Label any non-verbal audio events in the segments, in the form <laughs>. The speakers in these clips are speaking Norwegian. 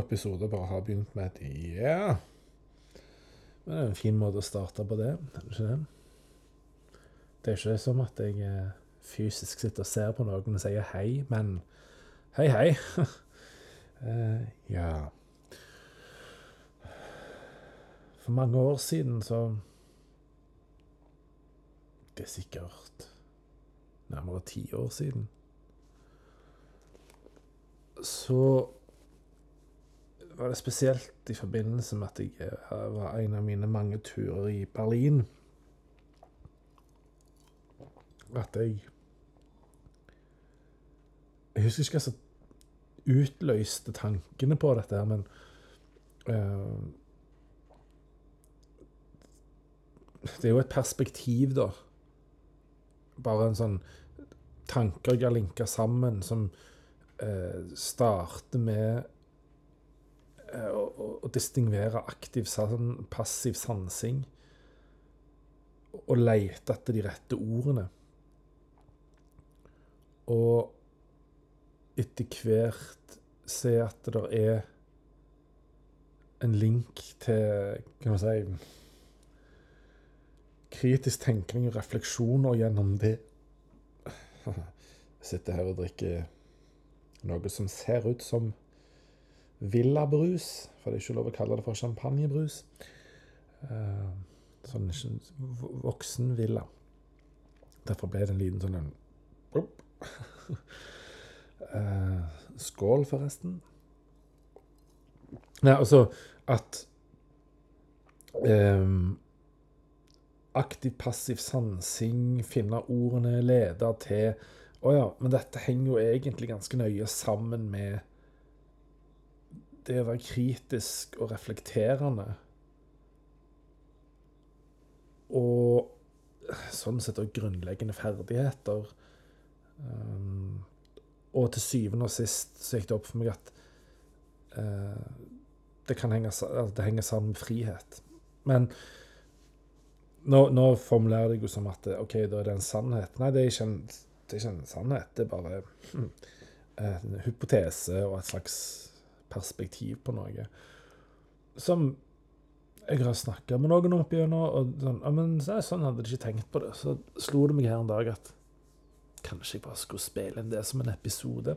episoder bare har begynt med et ja. Men det er en fin måte å starte på det, er det ikke det? Det er ikke som at jeg eh, fysisk sitter og ser på noen og sier hei, men hei, hei. uh, <laughs> ja For mange år siden så Det er sikkert nærmere ti år siden. Så var det spesielt i forbindelse med at jeg eh, var en av mine mange turer i Berlin. At jeg Jeg husker ikke hva som utløste tankene på dette, men uh, Det er jo et perspektiv, da. Bare en sånn tanker jeg har linka sammen, som uh, starter med å, distingvere aktiv, san, passiv sansing. Og lete etter de rette ordene. Og etter hvert se at det er en link til Kan man si Kritisk tenkning og refleksjoner gjennom det. <laughs> Jeg sitter her og drikker noe som ser ut som villabrus, for det er ikke lov å kalle det for champagnebrus. Uh, sånn voksen villa. Derfor ble det en liten sånn en Uh, <laughs> skål, forresten. Nei, altså at um, Aktiv, passiv sansing, finne ordene, lede til Å oh ja, men dette henger jo egentlig ganske nøye sammen med det å være kritisk og reflekterende. Og sånn sett òg grunnleggende ferdigheter. Um, og til syvende og sist så gikk det opp for meg at uh, det henge, det henger sammen med frihet. Men nå, nå formulerer jeg jo som at OK, da er det en sannhet. Nei, det er ikke en, det er ikke en sannhet. Det er bare hm, en hypotese og et slags perspektiv på noe. Som jeg har snakka med noen opp igjennom, og sånn, ja, men sånn hadde de ikke tenkt på det. Så slo det meg her en dag at Kanskje jeg bare skulle spille inn det som en episode.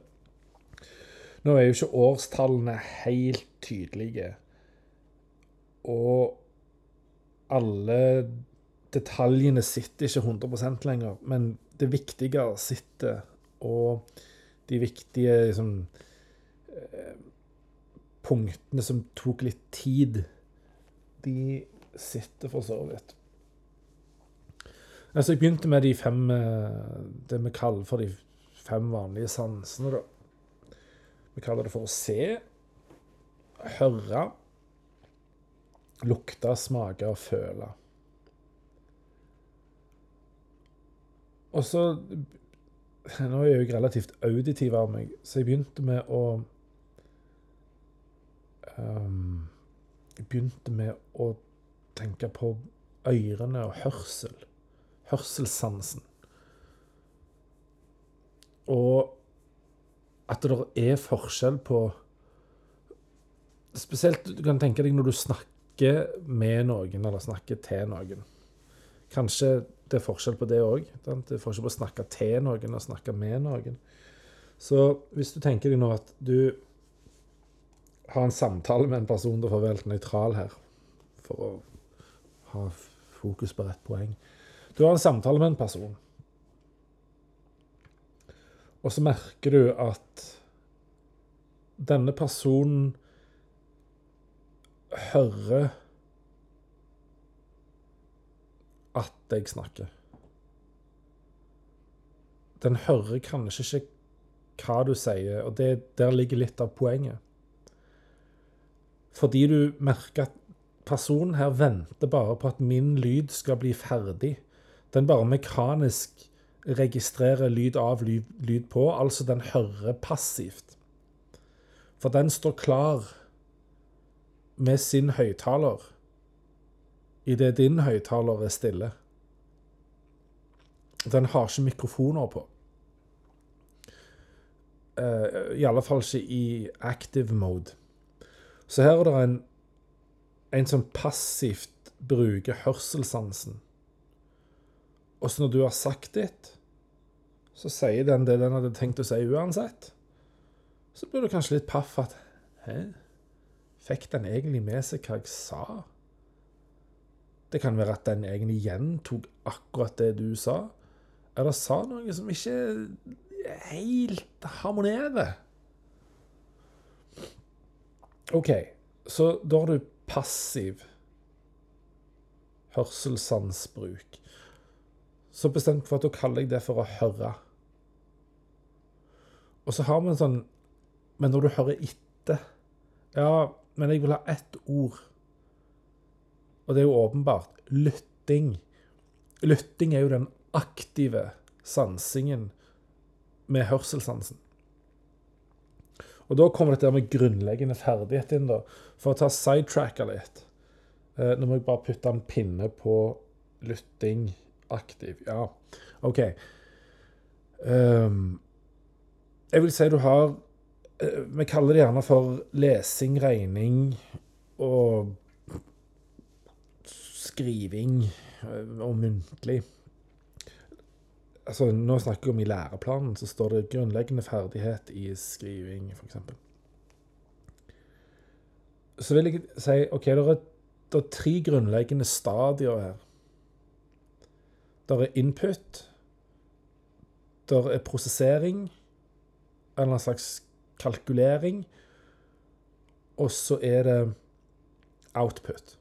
Nå er jo ikke årstallene helt tydelige. Og alle detaljene sitter ikke 100% lenger, men det viktige sitter. Og de viktige liksom, eh, punktene som tok litt tid, de sitter for så vidt. Altså, jeg begynte med de fem eh, Det vi kaller for de fem vanlige sansene, da. Vi kaller det for å se, høre, lukte, smake og føle. Og så <laughs> Nå er jeg jo relativt auditiv av meg, så jeg begynte med å um, begynte med å tenke på ørene og hørsel hørselssansen. Og at det er forskjell på Spesielt du kan tenke deg når du snakker med noen, eller snakker til noen. Kanskje det er forskjell på det òg. Det er forskjell på å snakke til noen og snakke med noen. Så hvis du tenker deg nå at du har en samtale med en person Du får være nøytral her for å ha fokus på rett poeng. Du har en samtale med en person, og så merker du at denne personen hører at jeg snakker. Den hører kanskje ikke hva du sier, og det, der ligger litt av poenget. Fordi du merker at personen her venter bare på at min lyd skal bli ferdig. Den bare mekanisk registrerer lyd av, lyd, lyd på. Altså den hører passivt. For den står klar med sin høyttaler idet din høyttaler er stille. Den har ikke mikrofoner på. Uh, I alle fall ikke i active mode. Så her er det en, en som passivt bruker hørselssansen. Og så når du har sagt ditt, så sier den det den hadde tenkt å si uansett. Så blir du kanskje litt paff at Hæ? Fikk den egentlig med seg hva jeg sa? Det kan være at den egentlig gjentok akkurat det du sa. Eller sa noe som ikke helt harmonerer. OK, så da har du passiv hørselssansbruk. Så bestemt for at da kaller jeg det for å høre. Og så har vi en sånn Men når du hører etter Ja, men jeg vil ha ett ord. Og det er jo åpenbart lytting. Lytting er jo den aktive sansingen med hørselssansen. Og da kommer dette med grunnleggende ferdighet inn, da. For å ta sidetracka litt. Eh, nå må jeg bare putte en pinne på lytting aktiv. Ja, OK. Um, jeg vil si du har eh, Vi kaller det gjerne for lesing, regning og skriving eh, og muntlig. Altså, nå snakker vi om i læreplanen, så står det grunnleggende ferdighet i skriving, f.eks. Så vil jeg si OK, det er, det er tre grunnleggende stadier her. Det er input. Det er prosessering. En eller annen slags kalkulering. Og så er det output.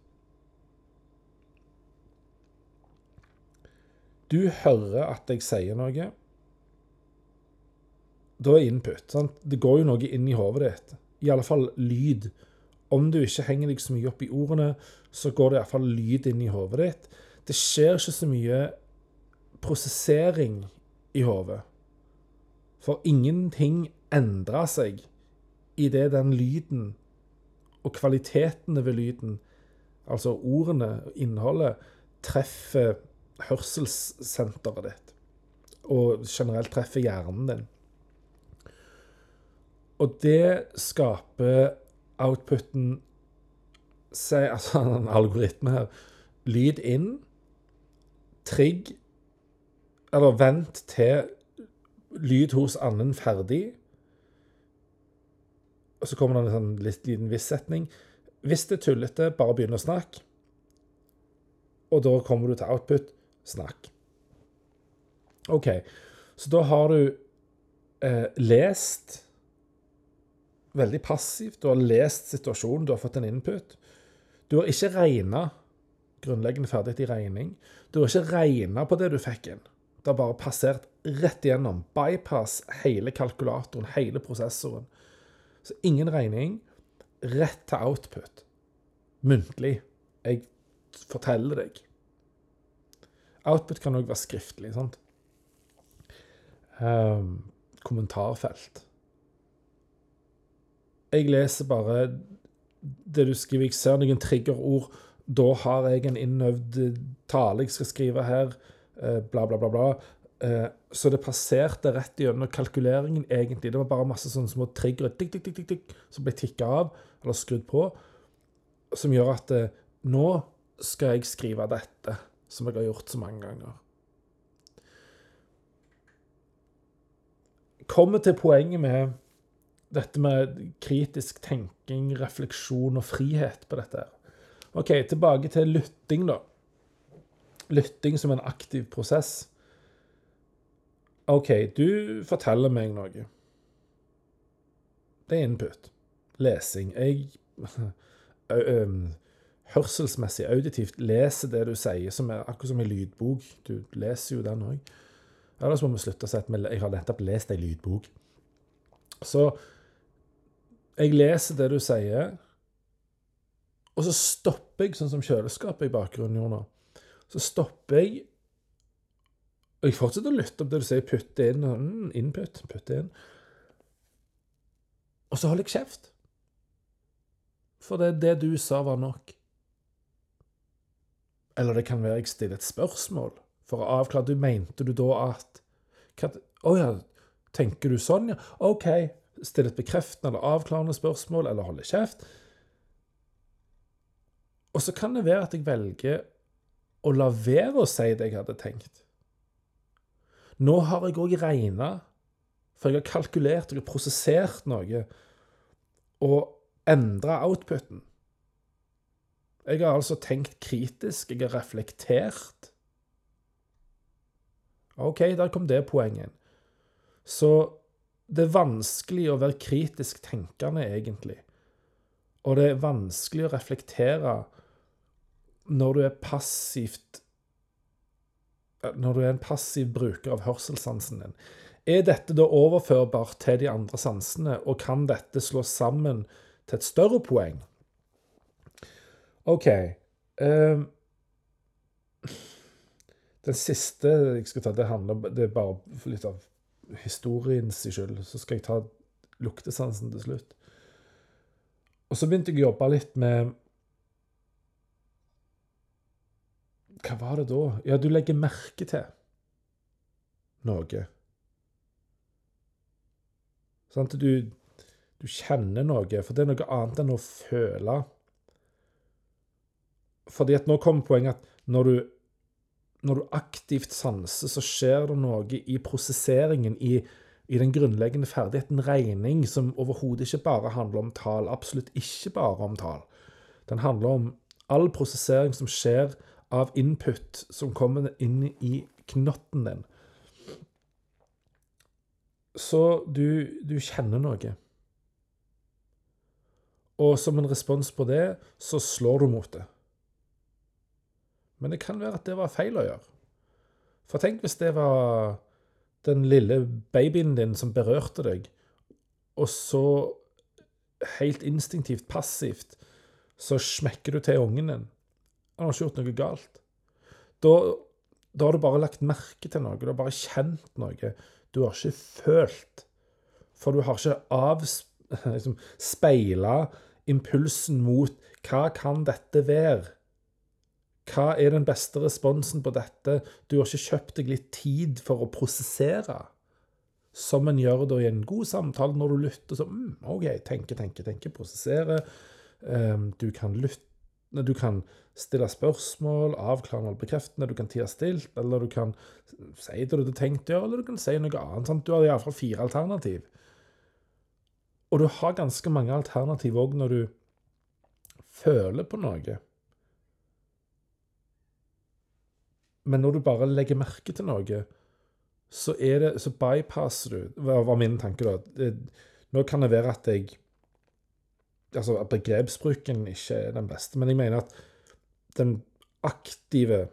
Du hører at jeg sier noe. Da er input. Sant? Det går jo noe inn i hodet ditt. I alle fall lyd. Om du ikke henger deg så mye opp i ordene, så går det iallfall lyd inn i hodet ditt. Det skjer ikke så mye prosessering i hodet. For ingenting endrer seg idet den lyden og kvalitetene ved lyden, altså ordene og innholdet, treffer hørselssenteret ditt. Og generelt treffer hjernen din. Og det skaper outputen Se, <laughs> altså en algoritme her. Lyd inn. Trigg. Eller vent til lyd hos annen ferdig. Og så kommer det en sånn litt liten viss-setning. Hvis det er tullete, bare begynn å snakke. Og da kommer du til output snakk. OK. Så da har du eh, lest veldig passivt. Du har lest situasjonen, du har fått en input. Du har ikke regna grunnleggende ferdighet i regning. Du har ikke regna på det du fikk inn. Det har bare passert rett igjennom. Bypass hele kalkulatoren, hele prosessoren. Så ingen regning. Rett til output. Muntlig. Jeg forteller deg. Output kan òg være skriftlig. sant? Um, kommentarfelt. Jeg leser bare det du skriver. Jeg ser noen triggerord. Da har jeg en innøvd tale jeg skal skrive her. Uh, bla, bla, bla. bla. Uh, så det passerte rett gjennom kalkuleringen, egentlig. Det var bare masse sånne små triggere tikk, tikk, tikk, tikk, som ble tikka av, eller skrudd på, som gjør at uh, nå skal jeg skrive dette som jeg har gjort så mange ganger. Kommer til poenget med dette med kritisk tenking, refleksjon og frihet på dette. OK, tilbake til lytting, da. Lytting som en aktiv prosess. OK, du forteller meg noe. Det er input. Lesing. Jeg <laughs> hørselsmessig, auditivt, leser det du sier, som er akkurat som en lydbok. Du leser jo den òg. Ellers må vi slutte å si at jeg har nettopp lest ei lydbok. Så jeg leser det du sier, og så stopper jeg, sånn som kjøleskapet i bakgrunnen gjorde nå. Så stopper jeg, og jeg fortsetter å lytte opp det du sier, putte inn, mm, input, putte inn. Og så holder jeg kjeft. For det, det du sa, var nok. Eller det kan være jeg stiller et spørsmål for å avklare. Du mente du da at Å oh ja, Tenker du sånn, ja, OK, still et bekreftende eller avklarende spørsmål, eller holde kjeft. Og så kan det være at jeg velger å la være å si det jeg hadde tenkt. Nå har jeg òg regna, for jeg har kalkulert, og prosessert noe, og endra outputen. Jeg har altså tenkt kritisk, jeg har reflektert. OK, der kom det poenget. Så det er vanskelig å være kritisk tenkende, egentlig. Og det er vanskelig å reflektere når du er passivt Når du er en passiv bruker av hørselssansen din. Er dette da overførbart til de andre sansene, og kan dette slås sammen til et større poeng? OK. Um, den siste jeg skal ta, det handler Det er bare litt av historiens skyld. Så skal jeg ta luktesansen til slutt. Og så begynte jeg å jobbe litt med Hva var det da? Ja, du legger merke til noe. Sånn du, du kjenner noe, for det er noe annet enn å føle. Fordi at nå kommer poenget at når du, når du aktivt sanser, så skjer det noe i prosesseringen, i, i den grunnleggende ferdigheten regning, som overhodet ikke bare handler om tall. Absolutt ikke bare om tall. Den handler om all prosessering som skjer av input som kommer inn i knotten din. Så du, du kjenner noe. Og som en respons på det, så slår du mot det. Men det kan være at det var feil å gjøre. For tenk hvis det var den lille babyen din som berørte deg, og så helt instinktivt, passivt, så smekker du til ungen din. Han har ikke gjort noe galt. Da, da, har du bare lagt merke til noe. Du har bare kjent noe. Du har ikke følt. For du har ikke avspeila liksom, impulsen mot hva kan dette være? Hva er den beste responsen på dette? Du har ikke kjøpt deg litt tid for å prosessere, som en gjør da i en god samtale når du lytter. Så, mm, OK, tenke, tenke, tenke, prosessere. Um, du kan lytte du kan stille spørsmål, avklarende eller bekreftende, du kan tie stilt, eller du kan si det du hadde tenkt å gjøre, eller du kan si noe annet. Sant? Du har iallfall fire alternativ. Og du har ganske mange alternativ òg når du føler på noe. Men når du bare legger merke til noe, så, er det, så bypasser du Hva var min tanke, da? Det, nå kan det være at jeg Altså at begrepsbruken ikke er den beste, men jeg mener at den aktive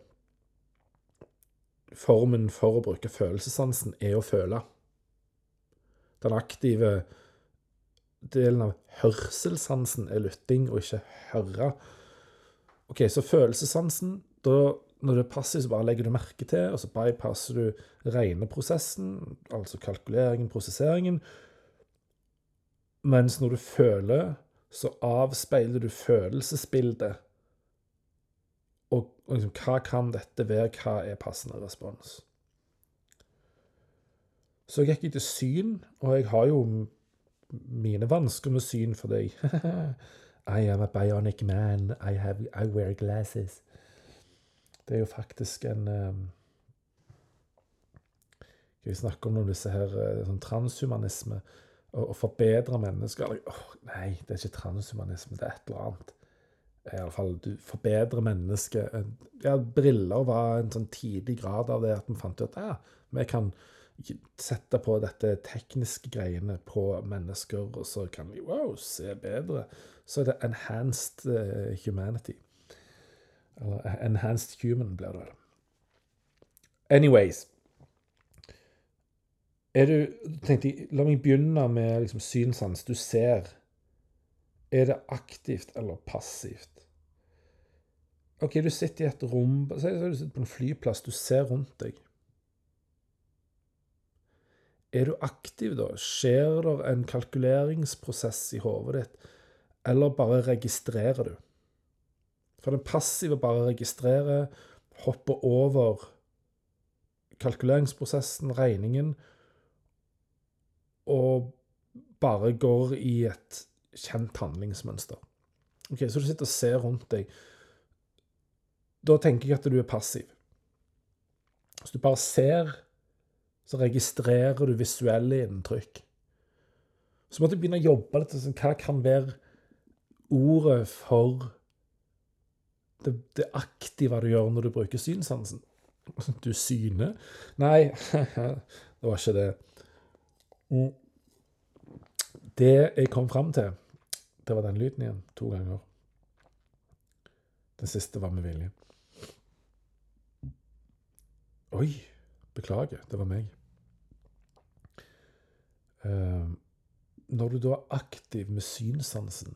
formen for å bruke følelsessansen er å føle. Den aktive delen av hørselssansen er lytting og ikke høre. OK, så følelsessansen da når du er passiv, så bare legger du merke til, og så bypasser du regneprosessen, altså kalkuleringen, prosesseringen. Mens når du føler, så avspeiler du følelsesbildet. Og, og liksom, hva kan dette være? Hva er passende respons? Så jeg gikk til syn, og jeg har jo mine vansker med syn for deg. <laughs> I am a bionic man. I, have, I wear glasses. Det er jo faktisk en Skal Vi snakke om disse her eh, sånn transhumanisme. Å forbedre mennesker oh, Nei, det er ikke transhumanisme, det er et eller annet. Iallfall du forbedrer mennesket. Ja, briller var en sånn tidlig grad av det at vi fant ut at ja, vi kan sette på dette tekniske greiene på mennesker, og så kan vi wow, se bedre. Så er det enhanced uh, humanity. Eller Enhanced Human, blir det vel. Anyways er du, tenkte La meg begynne med liksom, synssans. Du ser. Er det aktivt eller passivt? OK, du sitter i et rom Si du sitter på en flyplass. Du ser rundt deg. Er du aktiv, da? Skjer det en kalkuleringsprosess i hodet ditt, eller bare registrerer du? For den passive bare registrerer, hopper over kalkuleringsprosessen, regningen, og bare går i et kjent handlingsmønster. Ok, Så du sitter og ser rundt deg. Da tenker jeg at du er passiv. Hvis du bare ser, så registrerer du visuelle inntrykk. Så måtte jeg begynne å jobbe litt sånn, Hva kan være ordet for det, det aktive du gjør når du bruker synssansen? Du syner? Nei, <laughs> det var ikke det. Mm. Det jeg kom fram til, det var den lyden igjen. To ganger. Den siste var med vilje. Oi. Beklager. Det var meg. Uh, når du da er aktiv med synssansen,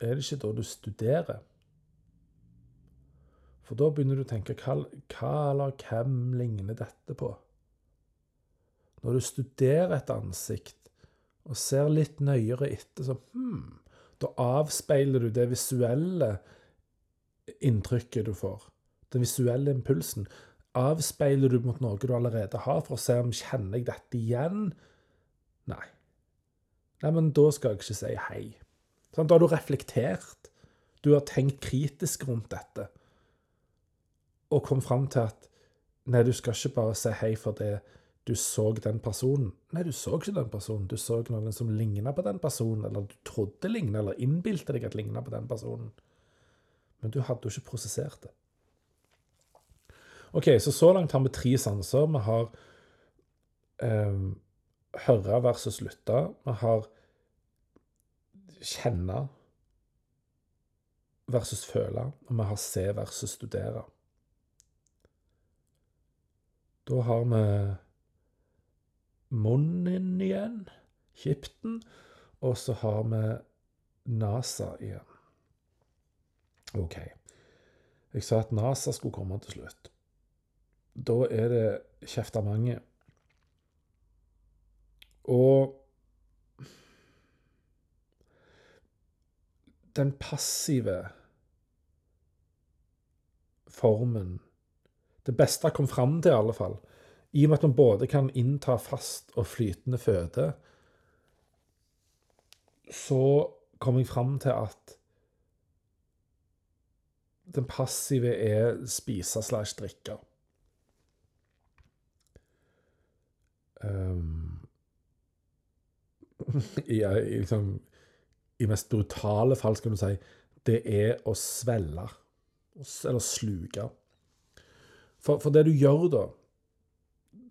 er det ikke da du studerer? For da begynner du å tenke hva, hva eller hvem ligner dette på? Når du studerer et ansikt og ser litt nøyere etter, så hmm, da avspeiler du det visuelle inntrykket du får. Den visuelle impulsen. Avspeiler du mot noe du allerede har, for å se om kjenner jeg dette igjen? Nei. Nei, men da skal jeg ikke si hei. Da har du reflektert. Du har tenkt kritisk rundt dette. Og kom fram til at nei, du skal ikke bare si hei for det du så den personen. Nei, du så ikke den personen. Du så noen som ligna på den personen, eller du trodde ligna, eller innbilte deg at ligna på den personen. Men du hadde jo ikke prosessert det. OK, så så langt har vi tre sanser. Vi har eh, høre versus lytte. Vi har kjenne versus føle, og vi har se versus studere. Da har vi munnen igjen, kjipten, og så har vi NASA igjen. OK. Jeg sa at NASA skulle komme til slutt. Da er det kjeftamange. og den passive formen Det beste jeg kom fram til, i alle fall. I og med at man både kan innta fast og flytende føde, så kom jeg fram til at den passive er spise slash drikke. <laughs> Um, i, liksom, i mest brutale fall, skal du si, det er å svelle. Eller sluke. For, for, det du gjør da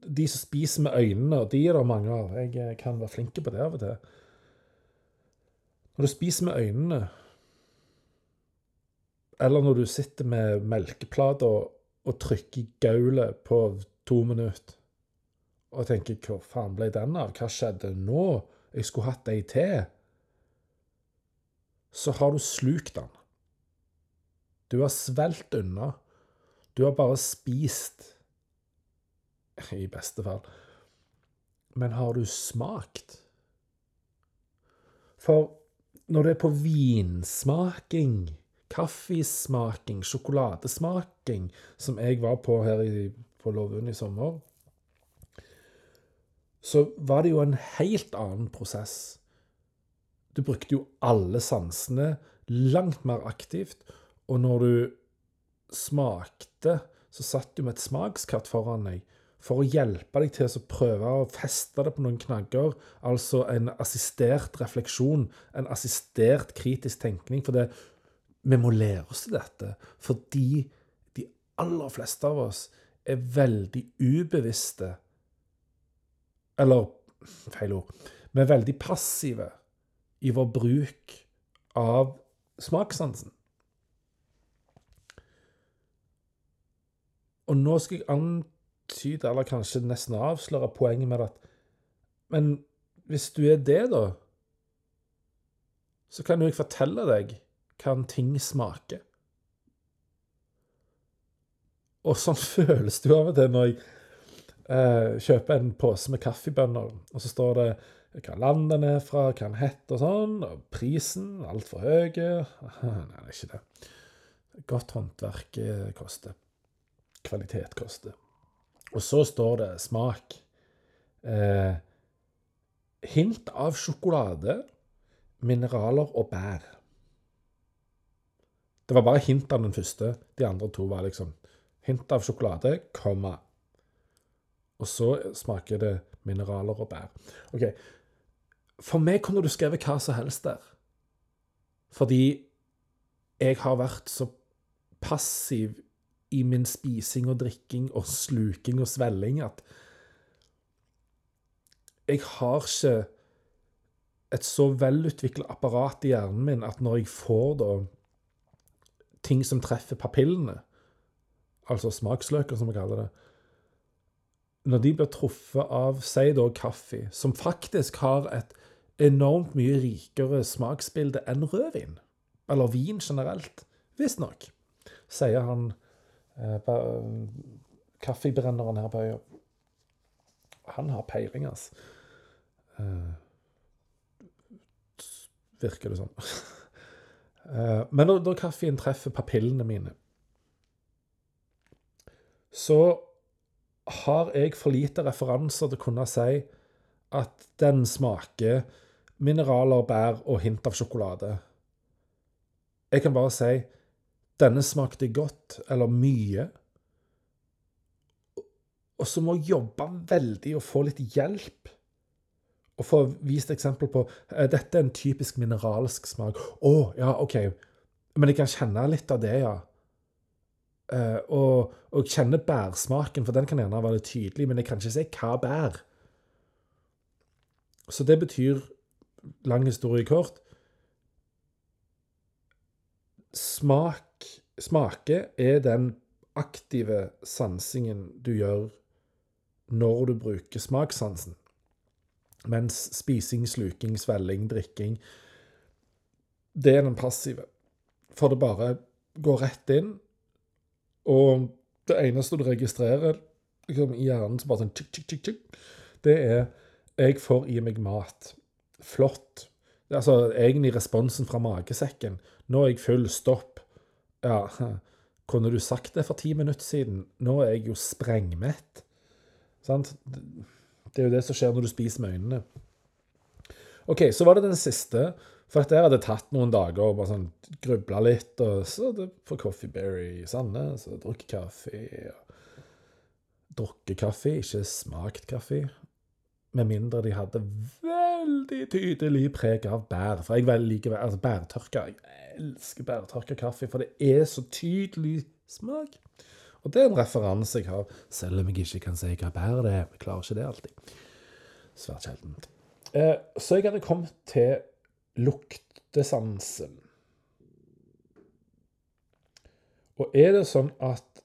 De som spiser med øynene, og de er det mange av Jeg kan være flink på det av og til. Når du spiser med øynene, eller når du sitter med melkeplata og, og trykker i gaulet på to minutter, og tenker 'hvor faen ble den av', hva skjedde nå'? jeg skulle hatt ei til, så har du slukt den. Du har svelgt unna. Du har bare spist. I beste fall. Men har du smakt? For når det er på vinsmaking, kaffesmaking, sjokoladesmaking, som jeg var på her i, på Lovund i sommer, så var det jo en helt annen prosess. Du brukte jo alle sansene langt mer aktivt, og når du smakte, så satt du med et smakskatt foran deg for å hjelpe deg til å prøve å feste det på noen knagger. Altså en assistert refleksjon, en assistert kritisk tenkning. For det, vi må lære oss til dette fordi de aller fleste av oss er veldig ubevisste eller feil ord. Vi er veldig passive i vår bruk av smakssansen. Og nå skal jeg antyde, eller kanskje nesten avsløre, poenget med at Men hvis du er det, da, så kan jo jeg fortelle deg hva en ting smaker. Og sånn <laughs> føles det jo av og til når jeg eh, kjøper en pose med kaffebønner, og så står det hva land er fra, hva den heter og sånn, og prisen altfor høy. <laughs> Nei, det er ikke det. Godt håndverk eh, koster. Kvalitet koster. Og så står det smak. Eh, hint av sjokolade, mineraler og bær. Det var bare hint av den første. De andre to var liksom hint av sjokolade, komma. Og så smaker det mineraler og bær. OK. For meg kunne du skrevet hva som helst der. Fordi jeg har vært så passiv i min spising og drikking og sluking og svelling at jeg har ikke et så velutvikla apparat i hjernen min at når jeg får da ting som treffer papillene, altså smaksløker, som vi kaller det Når de blir truffet av, si da, kaffe, som faktisk har et enormt mye rikere smaksbilde enn rødvin, eller vin generelt, visstnok, sier han eh, kaffebrenneren her på øya. Han har peiling, altså. Eh, virker det som. <laughs> eh, men når, når kaffen treffer papillene mine, så har jeg for lite referanser til å kunne si at den smaker mineraler, bær og hint av sjokolade. Jeg kan bare si denne smakte godt, eller mye. Og så må jeg jobbe veldig og få litt hjelp. Og få vist eksempel på uh, dette er en typisk mineralsk smak. Å, oh, ja, OK. Men jeg kan kjenne litt av det, ja. Uh, og, og kjenne bærsmaken, for den kan gjerne være tydelig, men jeg kan ikke si hva bær. Så det betyr lang historie kort Smak Smake er den aktive sansingen du gjør når du bruker smakssansen. Mens spising, sluking, svelling, drikking Det er den passive. For det bare går rett inn, og det eneste du registrerer liksom, i hjernen som bare sånn tjik, tjik, tjik, tjik, det er jeg får i meg mat flott. Altså egentlig responsen fra magesekken. Nå er jeg full, stopp. Ja, <laughs> kunne du sagt det for ti minutter siden? Nå er jeg jo sprengmett. Sant? Det er jo det som skjer når du spiser med øynene. OK, så var det den siste. For dette hadde tatt noen dager og bare sånn grubla litt. Og så på Coffee Berry i Sandnes, og drukket kaffe. og Drukket kaffe, ikke smakt kaffe. Med mindre de hadde veldig tydelig preg av bær. For jeg liker altså bærtørka. Jeg elsker bærtørka kaffe, for det er så tydelig smak. Og det er en referanse jeg har, selv om jeg ikke kan si hva bær det er. Jeg klarer ikke det alltid. Svært sjeldent. Eh, så jeg hadde kommet til luktesansen. Og er det sånn at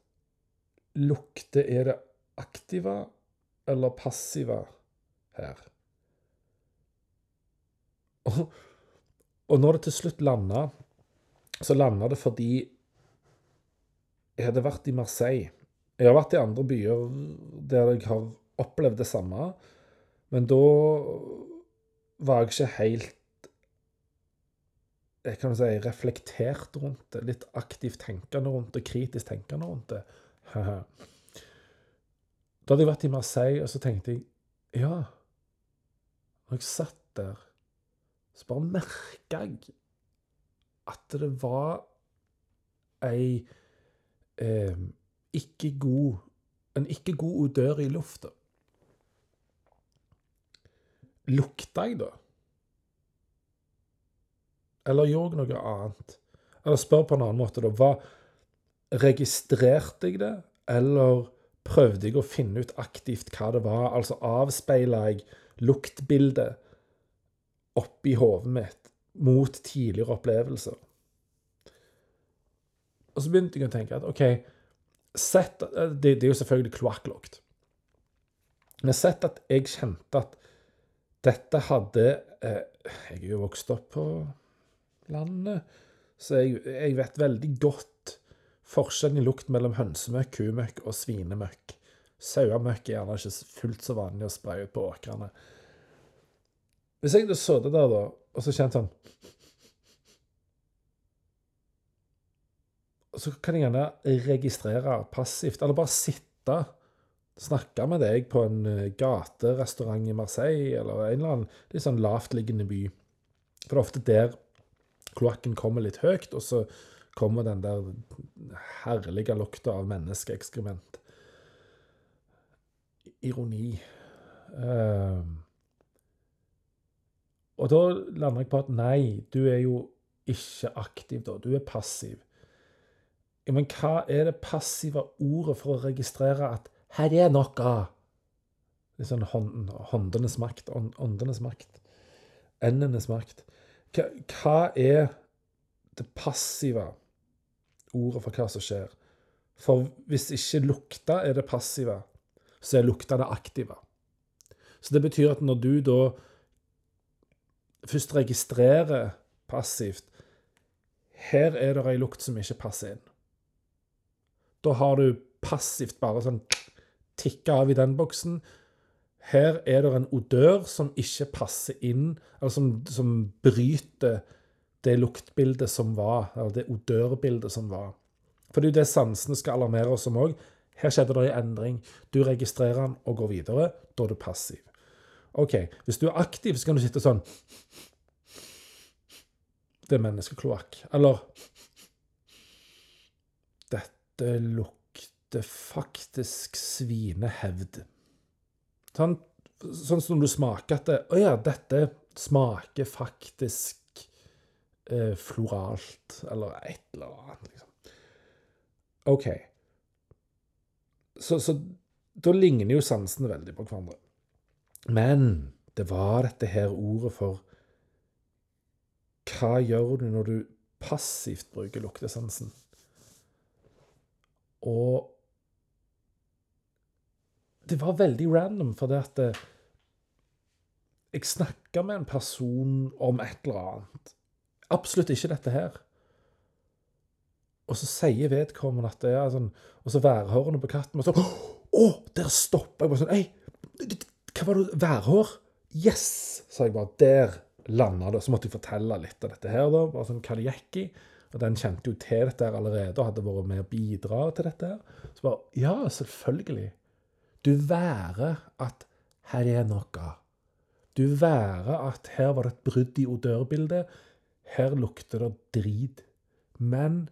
lukte er det aktive eller passive her? Og, og når det til slutt landa, så landa det fordi jeg hadde vært i Marseille. Jeg har vært i andre byer der jeg har opplevd det samme, men da var jeg ikke helt jeg kan si, reflektert rundt det. Litt aktivt tenkende rundt det, kritisk tenkende rundt det. <laughs> Da hadde jeg vært i Marseille, og så tenkte jeg Ja, når jeg satt der så bare merka jeg at det var ei eh, ikke god En ikke god odør i lufta. Lukta jeg, da? Eller gjorde jeg noe annet? Eller spør på en annen måte, da. Hva, registrerte jeg det, eller prøvde jeg å finne ut aktivt hva det var? Altså avspeila jeg luktbildet oppi hodet mitt mot tidligere opplevelser. Og så begynte jeg å tenke at OK, sett, det, det er jo selvfølgelig kloakklukt. Men sett at jeg kjente at dette hadde eh, Jeg er jo vokst opp på landet, så jeg, jeg vet veldig godt forskjellen i lukt mellom hønsemøkk, kumøkk og svinemøkk. Sauemøkk er gjerne ikke fullt så vanlig å spraye ut på åkrene. Hvis jeg hadde sittet der, da, og så kjent sånn Så kan jeg gjerne registrere passivt, eller bare sitte snakke med deg på en eh, gaterestaurant i Marseille, eller en eller annen litt sånn lavtliggende by. For det er ofte der kloakken kommer litt høyt, og så kommer den der herlige lukta av menneskeekskrement. Ironi. Uh, og da lander jeg på at nei, du er jo ikke aktiv da, du er passiv. Men hva er det passive ordet for å registrere at her er noe? Det er sånn håndenes makt, åndenes makt, endenes makt. Hva, hva er det passive ordet for hva som skjer? For hvis ikke lukta er det passive, så er luktene aktive. Så det betyr at når du da først registrerer passivt Her er det ei lukt som ikke passer inn. Da har du passivt bare sånn tikka av i den boksen. Her er det en odør som ikke passer inn, eller som, som bryter det luktbildet som var, eller det odørbildet som var. For det er jo det sansene skal alarmere oss om òg. Her skjedde det en endring. Du registrerer den og går videre. Da er du passiv. OK, hvis du er aktiv, så kan du sitte sånn Det er menneskekloakk. Eller Dette lukter faktisk svinehevd. Sånn, sånn som du smaker at det, Å ja, dette smaker faktisk eh, floralt. Eller et eller annet, liksom. OK. Så, så da ligner jo sansene veldig på hverandre. Men det var dette her ordet for hva gjør du når du passivt bruker luktesansen? Og det var veldig random, for det at eh, jeg snakka med en person om et eller annet. Absolutt ikke dette her. Og så sier vedkommende at det er sånn Og så værhårene på katten og så Å, der stoppa jeg bare sånn Ei, hva var det Værhår? Yes! sa jeg bare. Der landa det. Så måtte jeg fortelle litt av dette her, da. Bare sånn hva det gikk i. Og den kjente jo til dette her allerede og hadde vært med å bidra til dette her. Så bare Ja, selvfølgelig. Du værer at her er noe. Du værer at her var det et brudd i odørbildet. Her lukter det drit. Men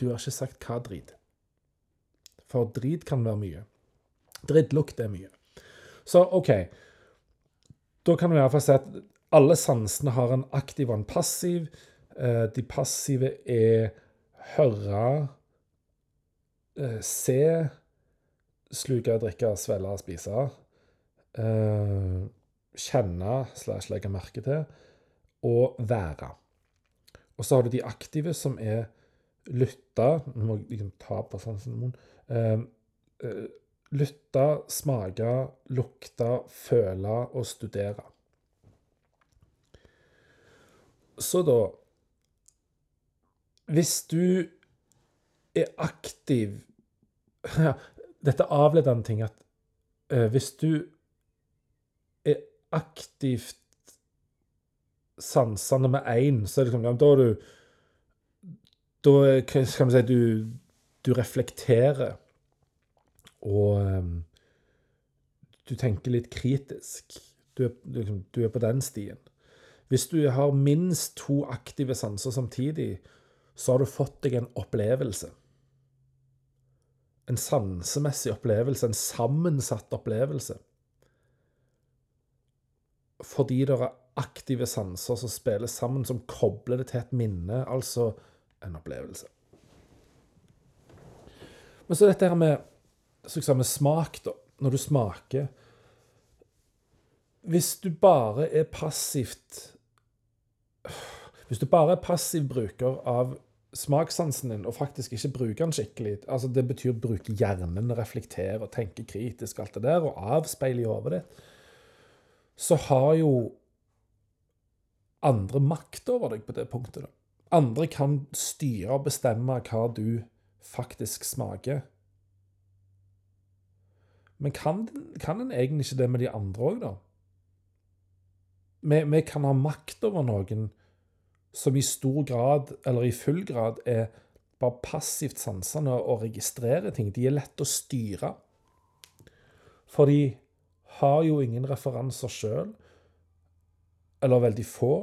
du har ikke sagt hva drit. For drit kan være mye. Drittlukt er mye. Så OK. Da kan vi iallfall si at alle sansene har en aktiv og en passiv. Eh, de passive er høre, eh, se, sluke, drikke, svelle, spise. Eh, kjenne slash legge merke til. Og være. Og så har du de aktive, som er lytte Nå må jeg liksom ta på sansen munnen. Uh, uh, lytte, smake, lukte, føle og studere. Så da Hvis du er aktiv <laughs> ja, Dette avleder en ting at uh, hvis du er aktivt sansende med én, så er det liksom, ja, da er du da kan vi si du, du reflekterer og um, du tenker litt kritisk. Du er, liksom, du er, på den stien. Hvis du har minst to aktive sanser samtidig, så har du fått deg en opplevelse. En sansemessig opplevelse, en sammensatt opplevelse. Fordi det er aktive sanser som spiller sammen, som kobler det til et minne. Altså en opplevelse. Men så dette her med, med smak, da. Når du smaker Hvis du bare er passivt Hvis du bare er passiv bruker av smakssansen din, og faktisk ikke bruker den skikkelig altså Det betyr bruke hjernen, reflektere og tenke kritisk, alt det der, og avspeile i hodet ditt. Så har jo andre makt over deg på det punktet. da. Andre kan styre og bestemme hva du faktisk smaker. Men kan, kan en egentlig ikke det med de andre òg, da? Vi, vi, kan ha makt over noen som i stor grad, eller i full grad, er bare passivt sansende og registrerer ting. De er lette å styre. For de har jo ingen referanser sjøl, eller veldig få.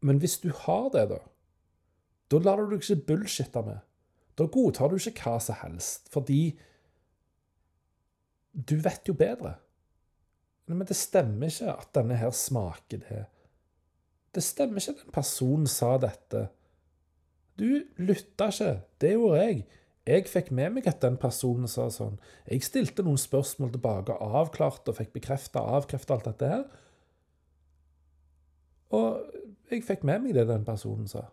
Men hvis du har det, da, da lar du deg ikke bullshitte med. Da godtar du ikke hva som helst, fordi du vet jo bedre. Men det stemmer ikke at denne her smaker det. Det stemmer ikke at en person sa dette. Du lytta ikke. Det gjorde jeg. Jeg fikk med meg at den personen sa sånn. Jeg stilte noen spørsmål tilbake, avklarte og fikk bekrefta og avkrefta alt dette her. Og jeg fikk med meg det den personen sa.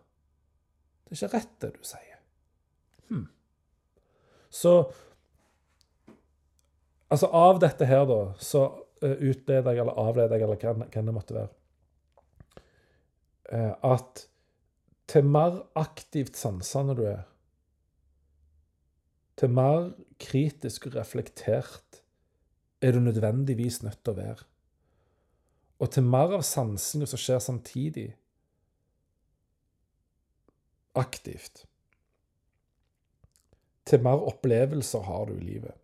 Det er ikke rett, det du sier. Hm. Så Altså, av dette her, da, så uh, utleder jeg, eller avleder jeg, eller hva, hva det måtte være, uh, at til mer aktivt sansende du er, til mer kritisk og reflektert er du nødvendigvis nødt til å være. Og til mer av sansinga som skjer samtidig, aktivt, til mer opplevelser har du i livet.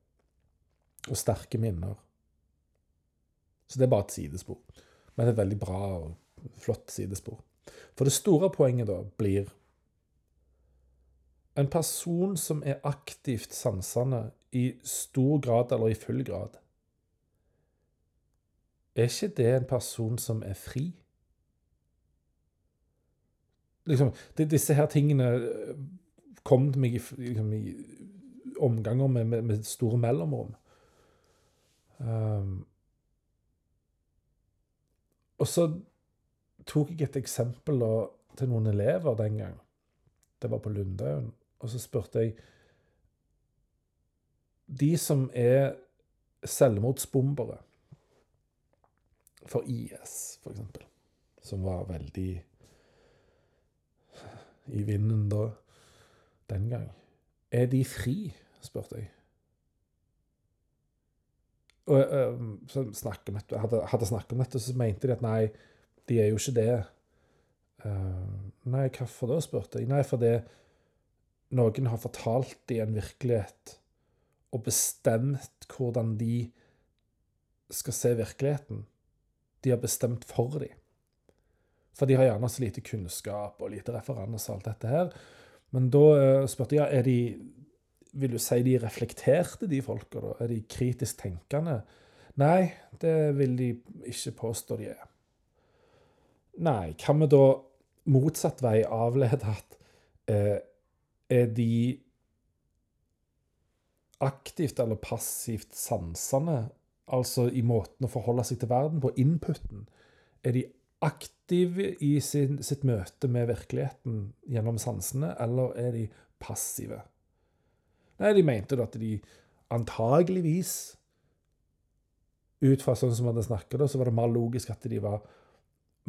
Og sterke minner. Så det er bare et sidespor. Men et veldig bra og flott sidespor. For det store poenget da blir en person som er aktivt sansende i stor grad eller i full grad, er ikke det en person som er fri? Liksom, disse her tingene eh, kom til meg i, liksom, i omganger med, med, med, store mellomrom. Um, og så tok jeg et eksempel da, til noen elever den gang. Det var på Lundøyen. Og så spurte jeg De som er selvmordsbombere for IS, eksempel, som var veldig i vinden da, den gang. Er de fri? spurte jeg. Og så snakket hadde, hadde snakket om dette, så mente de at nei, de er jo ikke det. Nei, hvorfor da, spurte jeg. Nei, fordi noen har fortalt dem en virkelighet og bestemt hvordan de skal se virkeligheten. De har bestemt for dem. For de har gjerne så lite kunnskap og lite referanse og alt dette her. Men da uh, spurte jeg er de Vil du si de reflekterte, de folka, da? Er de kritisk tenkende? Nei, det vil de ikke påstå de er. Nei, kan vi da motsatt vei avlede at eh, er de aktivt eller passivt sansende, altså i måten å forholde seg til verden på, inputen? Er de aktive i sin, sitt møte med virkeligheten gjennom sansene, eller er de passive? Nei, de mente da at de antageligvis Ut fra sånn som man snakket, så var det mer logisk at de var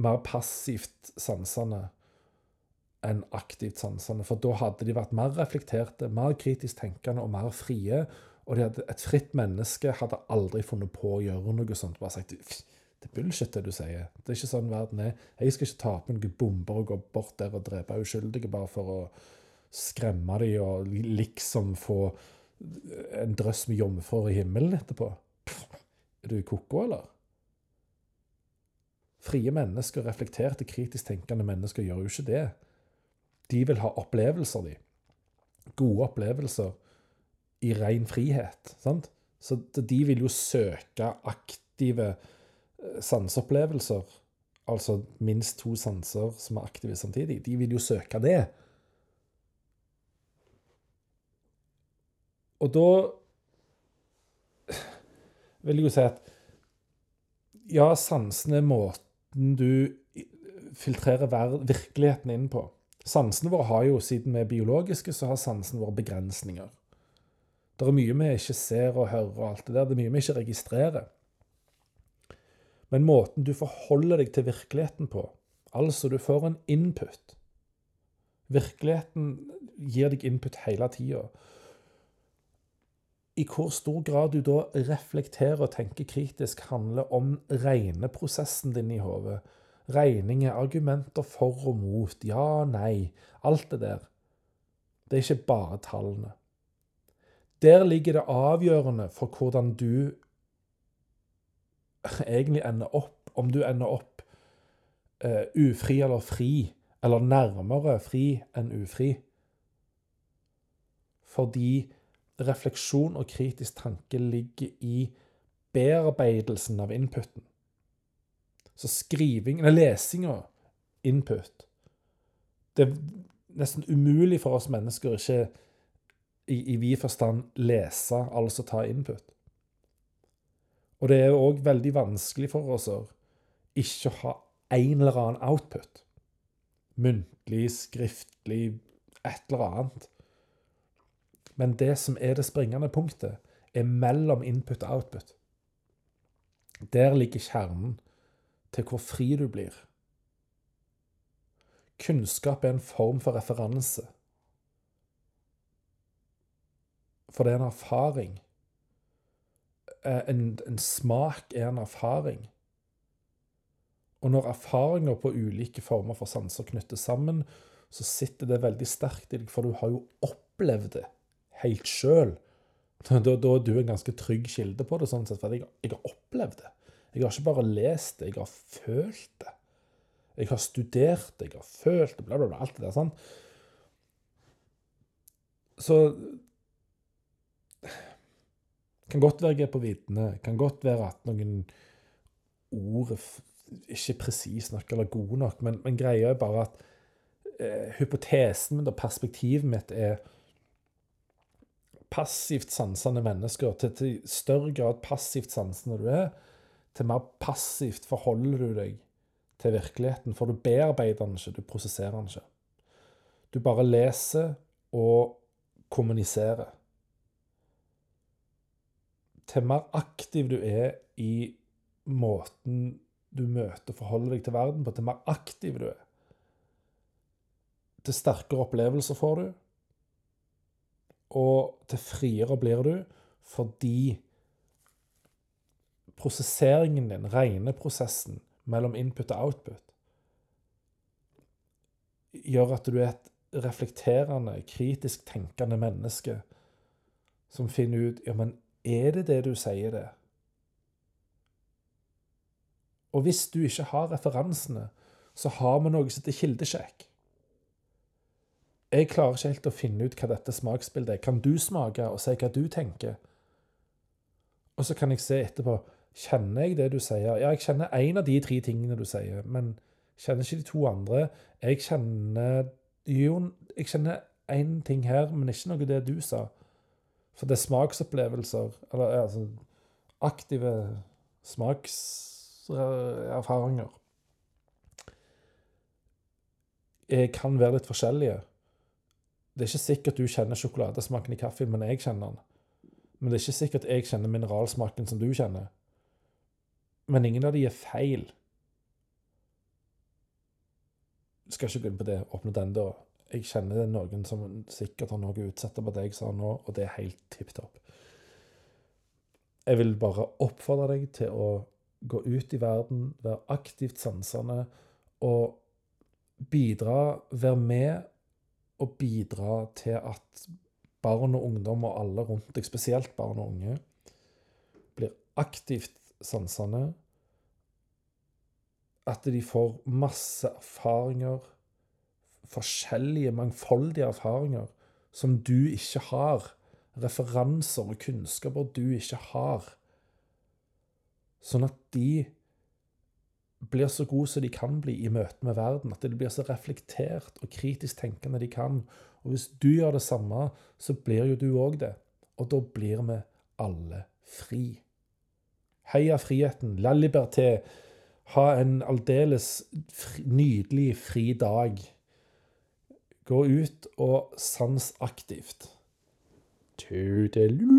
mer passivt sansende enn aktivt sansende. For da hadde de vært mer reflekterte, mer kritisk tenkende og mer frie. Og hadde, et fritt menneske hadde aldri funnet på å gjøre noe sånt. Bare sagt det er bullshit, det du sier. Det er ikke sånn verden er. Jeg skal ikke ta på noen bomber og gå bort der og drepe uskyldige bare for å skremme dem og liksom få en drøss med jomfruer i himmelen etterpå. Er du ko-ko, eller? Frie mennesker, reflekterte, kritisk tenkende mennesker, gjør jo ikke det. De vil ha opplevelser, de. Gode opplevelser i ren frihet. sant? Så de vil jo søke aktive sanseopplevelser, altså minst to sanser som er aktive samtidig, de vil jo søke det. Og da vil jeg jo si at ja, sansene er måten du filtrerer virkeligheten inn på. Sansene våre har jo, siden vi er biologiske, så har sansene våre begrensninger. Det er mye vi ikke ser og hører og alt det der. Det er mye vi ikke registrerer. Men måten du forholder deg til virkeligheten på, altså du får en input Virkeligheten gir deg input hele tida. I hvor stor grad du da reflekterer og tenker kritisk, handler om regneprosessen din i hodet. Regninger, argumenter for og mot, ja, nei, alt det der. Det er ikke bare tallene. Der ligger det avgjørende for hvordan du <laughs> egentlig ender opp. Om du ender opp uh, ufri eller fri, eller nærmere fri enn ufri. Fordi refleksjon og kritisk tanke ligger i bearbeidelsen av inputen. Så skriving, Nei, lesinga, input Det er nesten umulig for oss mennesker å ikke i, i vid forstand lese, altså ta input. Og det er òg veldig vanskelig for oss å ikke ha en eller annen output. Muntlig, skriftlig, et eller annet. Men det som er det springende punktet, er mellom input og output. Der ligger kjernen til hvor fri du blir. Kunnskap er en form for referanse. For det er en erfaring. Eh, en, en smak er en erfaring. Og når erfaringer på ulike former for sanser knyttes sammen, så sitter det veldig sterkt i deg, for du har jo opplevd det helt sjøl. <laughs> Da, da, er du en ganske trygg kilde på det, sånn sett, for jeg, jeg har opplevd det. Jeg har ikke bare lest det, jeg har følt det. Jeg har studert det, jeg har følt det, bla, bla, bla. Alt det der. sånn. Så Kan godt være jeg er på viddene. Kan godt være at noen ord ikke presise nok eller gode nok, men, men greia er bare at eh, hypotesen min og perspektivet mitt er passivt sansende mennesker. Til, til større grad passivt sansende du er, til mer passivt forholder du deg til virkeligheten. For du bearbeider den ikke, du prosesserer den ikke. Du bare leser og kommuniserer. Til mer aktiv du er i måten du møter og forholder deg til verden på, til mer aktiv du er, til sterkere opplevelser får du, og til friere blir du fordi prosesseringen din, regneprosessen mellom input og output, gjør at du er et reflekterende, kritisk tenkende menneske som finner ut Ja, men er det det du sier, det? Og hvis du ikke har referansene, så har vi noe som heter kildesjekk. Jeg klarer ikke helt å finne ut hva dette smaksbildet er. Kan du smake og si hva du tenker? Og så kan jeg se etterpå Kjenner jeg det du sier? Ja, jeg kjenner én av de tre tingene du sier, men kjenner ikke de to andre. Jeg kjenner Jo, jeg kjenner én ting her, men ikke noe av det du sa. For det er smaksopplevelser, eller altså aktive smakserfaringer, kan være litt forskjellige. Det er ikke sikkert du kjenner sjokoladesmaken i kaffen, men jeg kjenner den. Men det er ikke sikkert jeg kjenner mineralsmaken som du kjenner. Men ingen av de er feil. Skal ikke gå inn på det, åpne den døra. Jeg kjenner noen som sikkert har noe å utsette på det jeg sa nå, og det er helt tipp topp. Jeg vil bare oppfordre deg til å gå ut i verden, være aktivt sansende og bidra, være med og bidra til at barn og ungdom og alle rundt deg, spesielt barn og unge, blir aktivt sansende. At de får masse erfaringer, forskjellige, mangfoldige erfaringer, som du ikke har. Referanser og kunnskaper du ikke har. Sånn at de blir så gode som de kan bli i møte med verden. At de blir så reflektert og kritisk tenkende de kan. Og hvis du gjør det samme, så blir jo du òg det. Og da blir vi alle fri. Heia friheten. La liberté. Ha en aldeles nydelig fri dag. Gå ut og sans aktivt. Tudelu.